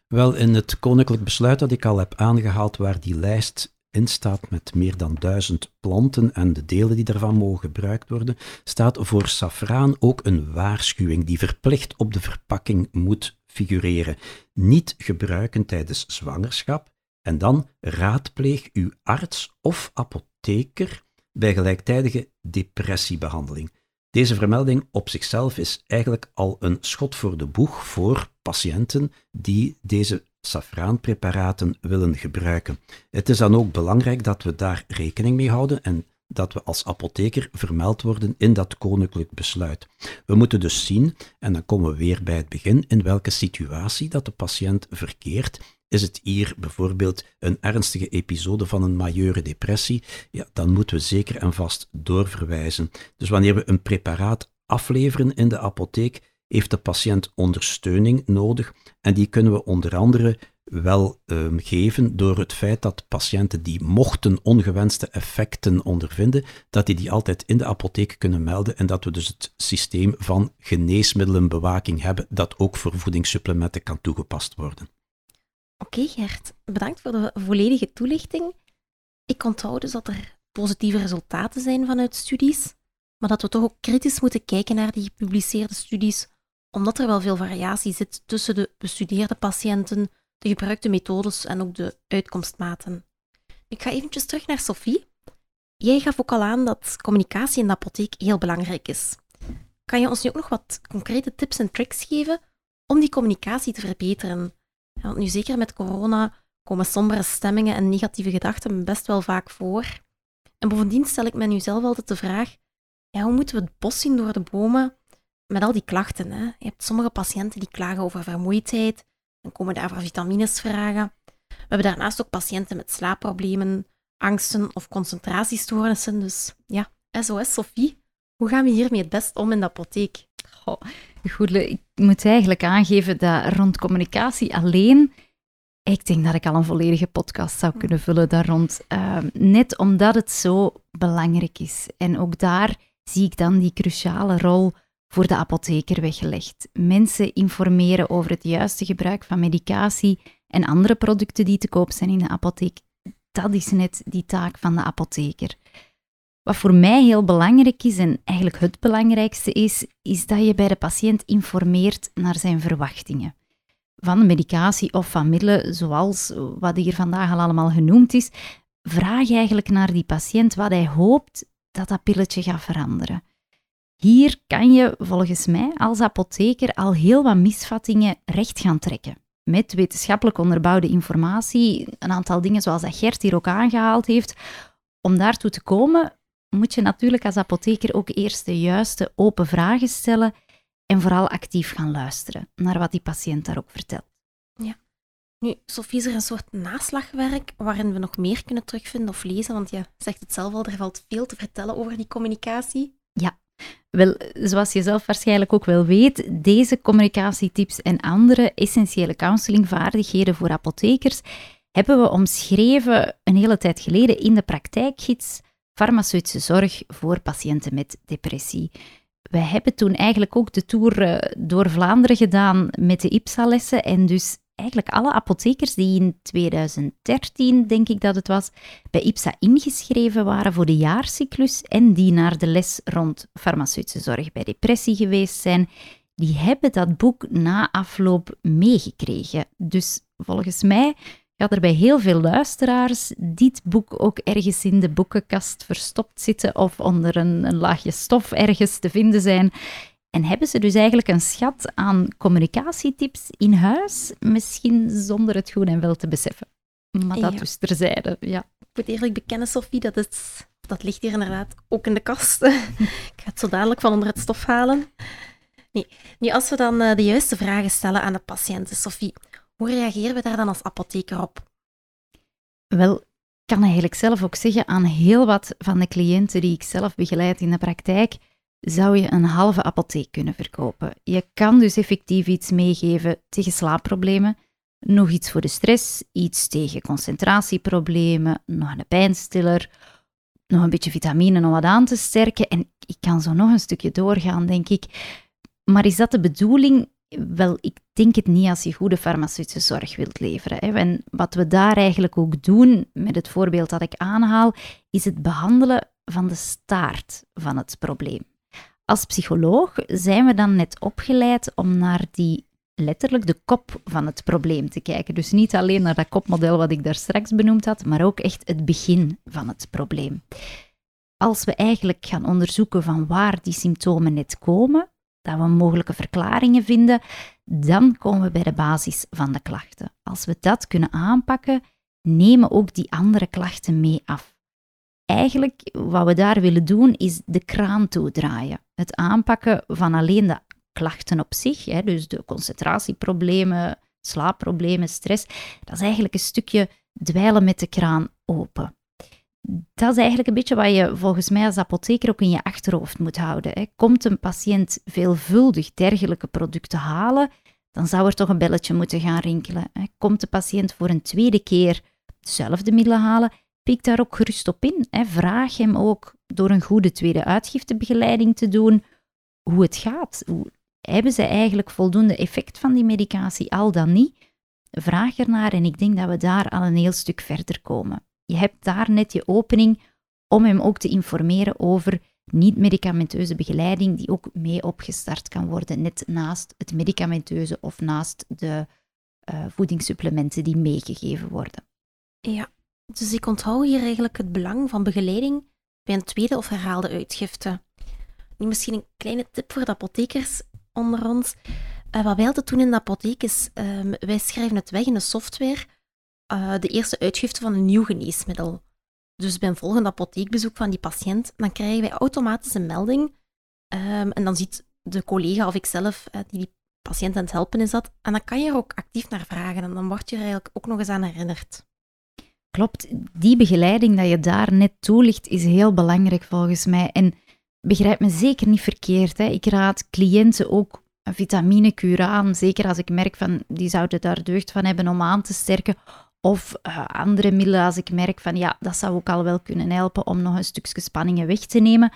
Speaker 3: Wel, in het koninklijk besluit dat ik al heb aangehaald, waar die lijst in staat met meer dan duizend planten en de delen die daarvan mogen gebruikt worden, staat voor safraan ook een waarschuwing die verplicht op de verpakking moet figureren. Niet gebruiken tijdens zwangerschap en dan raadpleeg uw arts of apotheker bij gelijktijdige depressiebehandeling. Deze vermelding op zichzelf is eigenlijk al een schot voor de boeg voor patiënten die deze safraanpreparaten willen gebruiken. Het is dan ook belangrijk dat we daar rekening mee houden en dat we als apotheker vermeld worden in dat koninklijk besluit. We moeten dus zien, en dan komen we weer bij het begin, in welke situatie dat de patiënt verkeert. Is het hier bijvoorbeeld een ernstige episode van een majeure depressie? Ja, dan moeten we zeker en vast doorverwijzen. Dus wanneer we een preparaat afleveren in de apotheek, heeft de patiënt ondersteuning nodig. En die kunnen we onder andere wel um, geven door het feit dat patiënten die mochten ongewenste effecten ondervinden, dat die die altijd in de apotheek kunnen melden en dat we dus het systeem van geneesmiddelenbewaking hebben dat ook voor voedingssupplementen kan toegepast worden.
Speaker 1: Oké Gert, bedankt voor de volledige toelichting. Ik onthoud dus dat er positieve resultaten zijn vanuit studies, maar dat we toch ook kritisch moeten kijken naar die gepubliceerde studies omdat er wel veel variatie zit tussen de bestudeerde patiënten, de gebruikte methodes en ook de uitkomstmaten. Ik ga eventjes terug naar Sophie. Jij gaf ook al aan dat communicatie in de apotheek heel belangrijk is. Kan je ons nu ook nog wat concrete tips en tricks geven om die communicatie te verbeteren? want nu zeker met corona komen sombere stemmingen en negatieve gedachten best wel vaak voor. En bovendien stel ik me nu zelf altijd de vraag, ja, hoe moeten we het bos zien door de bomen met al die klachten. Hè. Je hebt sommige patiënten die klagen over vermoeidheid en komen daarvoor vitamines vragen. We hebben daarnaast ook patiënten met slaapproblemen, angsten of concentratiestoornissen. Dus ja, SOS Sophie, hoe gaan we hiermee het best om in de apotheek?
Speaker 2: Goh, goed, ik moet eigenlijk aangeven dat rond communicatie alleen, ik denk dat ik al een volledige podcast zou kunnen vullen daar rond. Ehm, net omdat het zo belangrijk is. En ook daar zie ik dan die cruciale rol voor de apotheker weggelegd. Mensen informeren over het juiste gebruik van medicatie en andere producten die te koop zijn in de apotheek. Dat is net die taak van de apotheker. Wat voor mij heel belangrijk is, en eigenlijk het belangrijkste is, is dat je bij de patiënt informeert naar zijn verwachtingen. Van medicatie of van middelen, zoals wat hier vandaag al allemaal genoemd is, vraag eigenlijk naar die patiënt wat hij hoopt dat dat pilletje gaat veranderen. Hier kan je volgens mij als apotheker al heel wat misvattingen recht gaan trekken. Met wetenschappelijk onderbouwde informatie, een aantal dingen zoals dat Gert hier ook aangehaald heeft. Om daartoe te komen, moet je natuurlijk als apotheker ook eerst de juiste open vragen stellen en vooral actief gaan luisteren naar wat die patiënt daar ook vertelt.
Speaker 1: Ja. Nu, Sofie, is er een soort naslagwerk waarin we nog meer kunnen terugvinden of lezen? Want je zegt het zelf al, er valt veel te vertellen over die communicatie.
Speaker 2: Ja, wel, zoals je zelf waarschijnlijk ook wel weet, deze communicatietips en andere essentiële counselingvaardigheden voor apothekers hebben we omschreven een hele tijd geleden in de praktijkgids Farmaceutische zorg voor patiënten met depressie. Wij hebben toen eigenlijk ook de tour eh, door Vlaanderen gedaan met de IPSA-lessen en dus eigenlijk alle apothekers die in 2013, denk ik dat het was, bij IPSA ingeschreven waren voor de jaarcyclus en die naar de les rond farmaceutische zorg bij depressie geweest zijn, die hebben dat boek na afloop meegekregen. Dus volgens mij gaat er bij heel veel luisteraars dit boek ook ergens in de boekenkast verstopt zitten of onder een, een laagje stof ergens te vinden zijn. En hebben ze dus eigenlijk een schat aan communicatietips in huis, misschien zonder het goed en wel te beseffen. Maar dat dus terzijde, ja.
Speaker 1: Ik moet eerlijk bekennen, Sophie, dat, is, dat ligt hier inderdaad ook in de kast. <laughs> ik ga het zo dadelijk van onder het stof halen. Nee. Nu, als we dan uh, de juiste vragen stellen aan de patiënten, Sophie, hoe reageren we daar dan als apotheker op?
Speaker 2: Wel, ik kan eigenlijk zelf ook zeggen aan heel wat van de cliënten die ik zelf begeleid in de praktijk, zou je een halve apotheek kunnen verkopen. Je kan dus effectief iets meegeven tegen slaapproblemen, nog iets voor de stress, iets tegen concentratieproblemen, nog een pijnstiller, nog een beetje vitamine om wat aan te sterken. En ik kan zo nog een stukje doorgaan, denk ik. Maar is dat de bedoeling? Wel, ik denk het niet als je goede farmaceutische zorg wilt leveren. Hè. En wat we daar eigenlijk ook doen, met het voorbeeld dat ik aanhaal, is het behandelen van de staart van het probleem. Als psycholoog zijn we dan net opgeleid om naar die letterlijk de kop van het probleem te kijken. Dus niet alleen naar dat kopmodel wat ik daar straks benoemd had, maar ook echt het begin van het probleem. Als we eigenlijk gaan onderzoeken van waar die symptomen net komen, dat we mogelijke verklaringen vinden, dan komen we bij de basis van de klachten. Als we dat kunnen aanpakken, nemen ook die andere klachten mee af. Eigenlijk wat we daar willen doen is de kraan toedraaien. Het aanpakken van alleen de klachten op zich, hè, dus de concentratieproblemen, slaapproblemen, stress, dat is eigenlijk een stukje dweilen met de kraan open. Dat is eigenlijk een beetje wat je volgens mij als apotheker ook in je achterhoofd moet houden. Hè. Komt een patiënt veelvuldig dergelijke producten halen, dan zou er toch een belletje moeten gaan rinkelen. Komt de patiënt voor een tweede keer dezelfde middelen halen, pik daar ook gerust op in. Vraag hem ook door een goede tweede uitgiftebegeleiding te doen hoe het gaat. Hoe, hebben ze eigenlijk voldoende effect van die medicatie, al dan niet? Vraag ernaar en ik denk dat we daar al een heel stuk verder komen. Je hebt daar net je opening om hem ook te informeren over niet-medicamenteuze begeleiding, die ook mee opgestart kan worden, net naast het medicamenteuze of naast de uh, voedingssupplementen die meegegeven worden.
Speaker 1: Ja, dus ik onthoud hier eigenlijk het belang van begeleiding bij een tweede of herhaalde uitgifte. Nu misschien een kleine tip voor de apothekers onder ons. Uh, wat wij altijd doen in de apotheek is, uh, wij schrijven het weg in de software, uh, de eerste uitgifte van een nieuw geneesmiddel. Dus bij een volgende apotheekbezoek van die patiënt, dan krijgen wij automatisch een melding. Um, en dan ziet de collega of ikzelf uh, die die patiënt aan het helpen is dat. En dan kan je er ook actief naar vragen en dan word je er eigenlijk ook nog eens aan herinnerd.
Speaker 2: Klopt, die begeleiding dat je daar net toelicht is heel belangrijk volgens mij. En begrijp me zeker niet verkeerd. Hè. Ik raad cliënten ook een vitaminekuur aan, zeker als ik merk van die zouden daar deugd van hebben om aan te sterken. Of uh, andere middelen als ik merk van ja, dat zou ook al wel kunnen helpen om nog een stukje spanningen weg te nemen.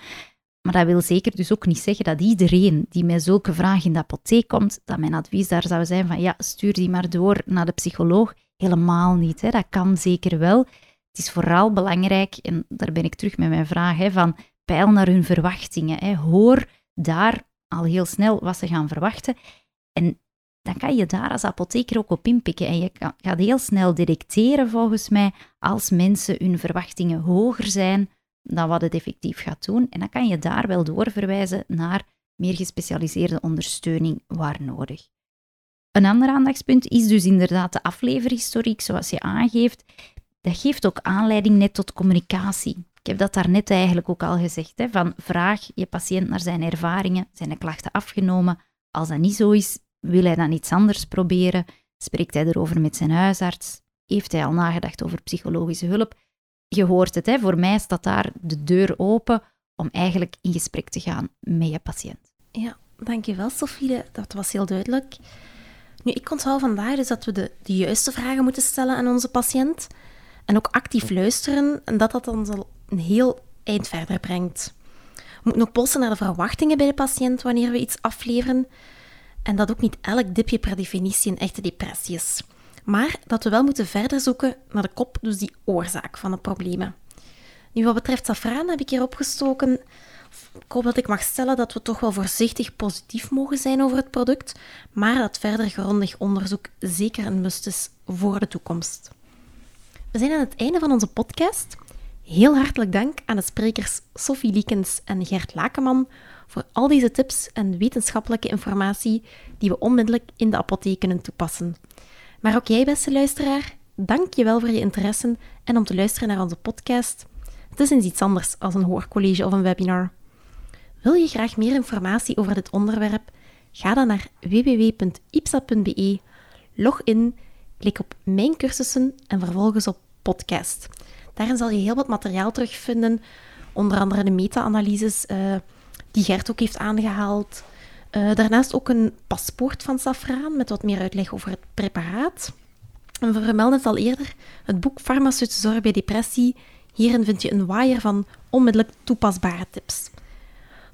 Speaker 2: Maar dat wil zeker dus ook niet zeggen dat iedereen die met zulke vragen in de apotheek komt, dat mijn advies daar zou zijn van ja, stuur die maar door naar de psycholoog. Helemaal niet, hè. dat kan zeker wel. Het is vooral belangrijk, en daar ben ik terug met mijn vraag, hè, van peil naar hun verwachtingen. Hè. Hoor daar al heel snel wat ze gaan verwachten. En dan kan je daar als apotheker ook op inpikken. En je gaat heel snel detecteren, volgens mij, als mensen hun verwachtingen hoger zijn dan wat het effectief gaat doen. En dan kan je daar wel doorverwijzen naar meer gespecialiseerde ondersteuning waar nodig. Een ander aandachtspunt is dus inderdaad de afleverhistoriek, zoals je aangeeft. Dat geeft ook aanleiding net tot communicatie. Ik heb dat daarnet eigenlijk ook al gezegd. Hè, van vraag je patiënt naar zijn ervaringen, zijn de klachten afgenomen. Als dat niet zo is, wil hij dan iets anders proberen? Spreekt hij erover met zijn huisarts? Heeft hij al nagedacht over psychologische hulp? Je hoort het, hè, voor mij staat daar de deur open om eigenlijk in gesprek te gaan met je patiënt.
Speaker 1: Ja, dankjewel Sofie, dat was heel duidelijk. Nu, ik onthoud vandaag dus dat we de, de juiste vragen moeten stellen aan onze patiënt en ook actief luisteren en dat dat ons al een heel eind verder brengt. We moeten ook polsen naar de verwachtingen bij de patiënt wanneer we iets afleveren en dat ook niet elk dipje per definitie een echte depressie is. Maar dat we wel moeten verder zoeken naar de kop, dus die oorzaak van de problemen. Nu, wat betreft safraan heb ik hier opgestoken. Ik hoop dat ik mag stellen dat we toch wel voorzichtig positief mogen zijn over het product, maar dat verder grondig onderzoek zeker een must is voor de toekomst. We zijn aan het einde van onze podcast. Heel hartelijk dank aan de sprekers Sophie Liekens en Gert Lakeman voor al deze tips en wetenschappelijke informatie die we onmiddellijk in de apotheek kunnen toepassen. Maar ook jij, beste luisteraar, dank je wel voor je interesse en om te luisteren naar onze podcast. Het is eens iets anders als een hoorcollege of een webinar. Wil je graag meer informatie over dit onderwerp? Ga dan naar www.ipsa.be, log in, klik op Mijn cursussen en vervolgens op Podcast. Daarin zal je heel wat materiaal terugvinden, onder andere de meta-analyses uh, die Gert ook heeft aangehaald. Uh, daarnaast ook een paspoort van safraan met wat meer uitleg over het preparaat. En we vermelden het al eerder, het boek Farmaceutische zorg bij depressie. Hierin vind je een waaier van onmiddellijk toepasbare tips.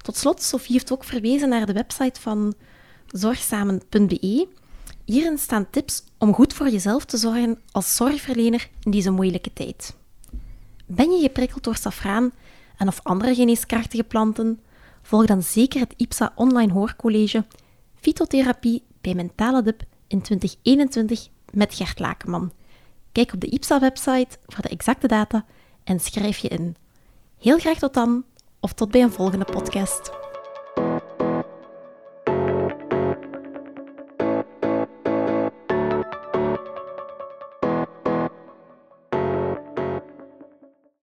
Speaker 1: Tot slot, Sophie heeft ook verwezen naar de website van zorgsamen.be. Hierin staan tips om goed voor jezelf te zorgen als zorgverlener in deze moeilijke tijd. Ben je geprikkeld door safraan en of andere geneeskrachtige planten? Volg dan zeker het IPSA online hoorcollege Fytotherapie bij Mentale Dip in 2021 met Gert Lakenman. Kijk op de IPSA-website voor de exacte data en schrijf je in. Heel graag tot dan, of tot bij een volgende podcast.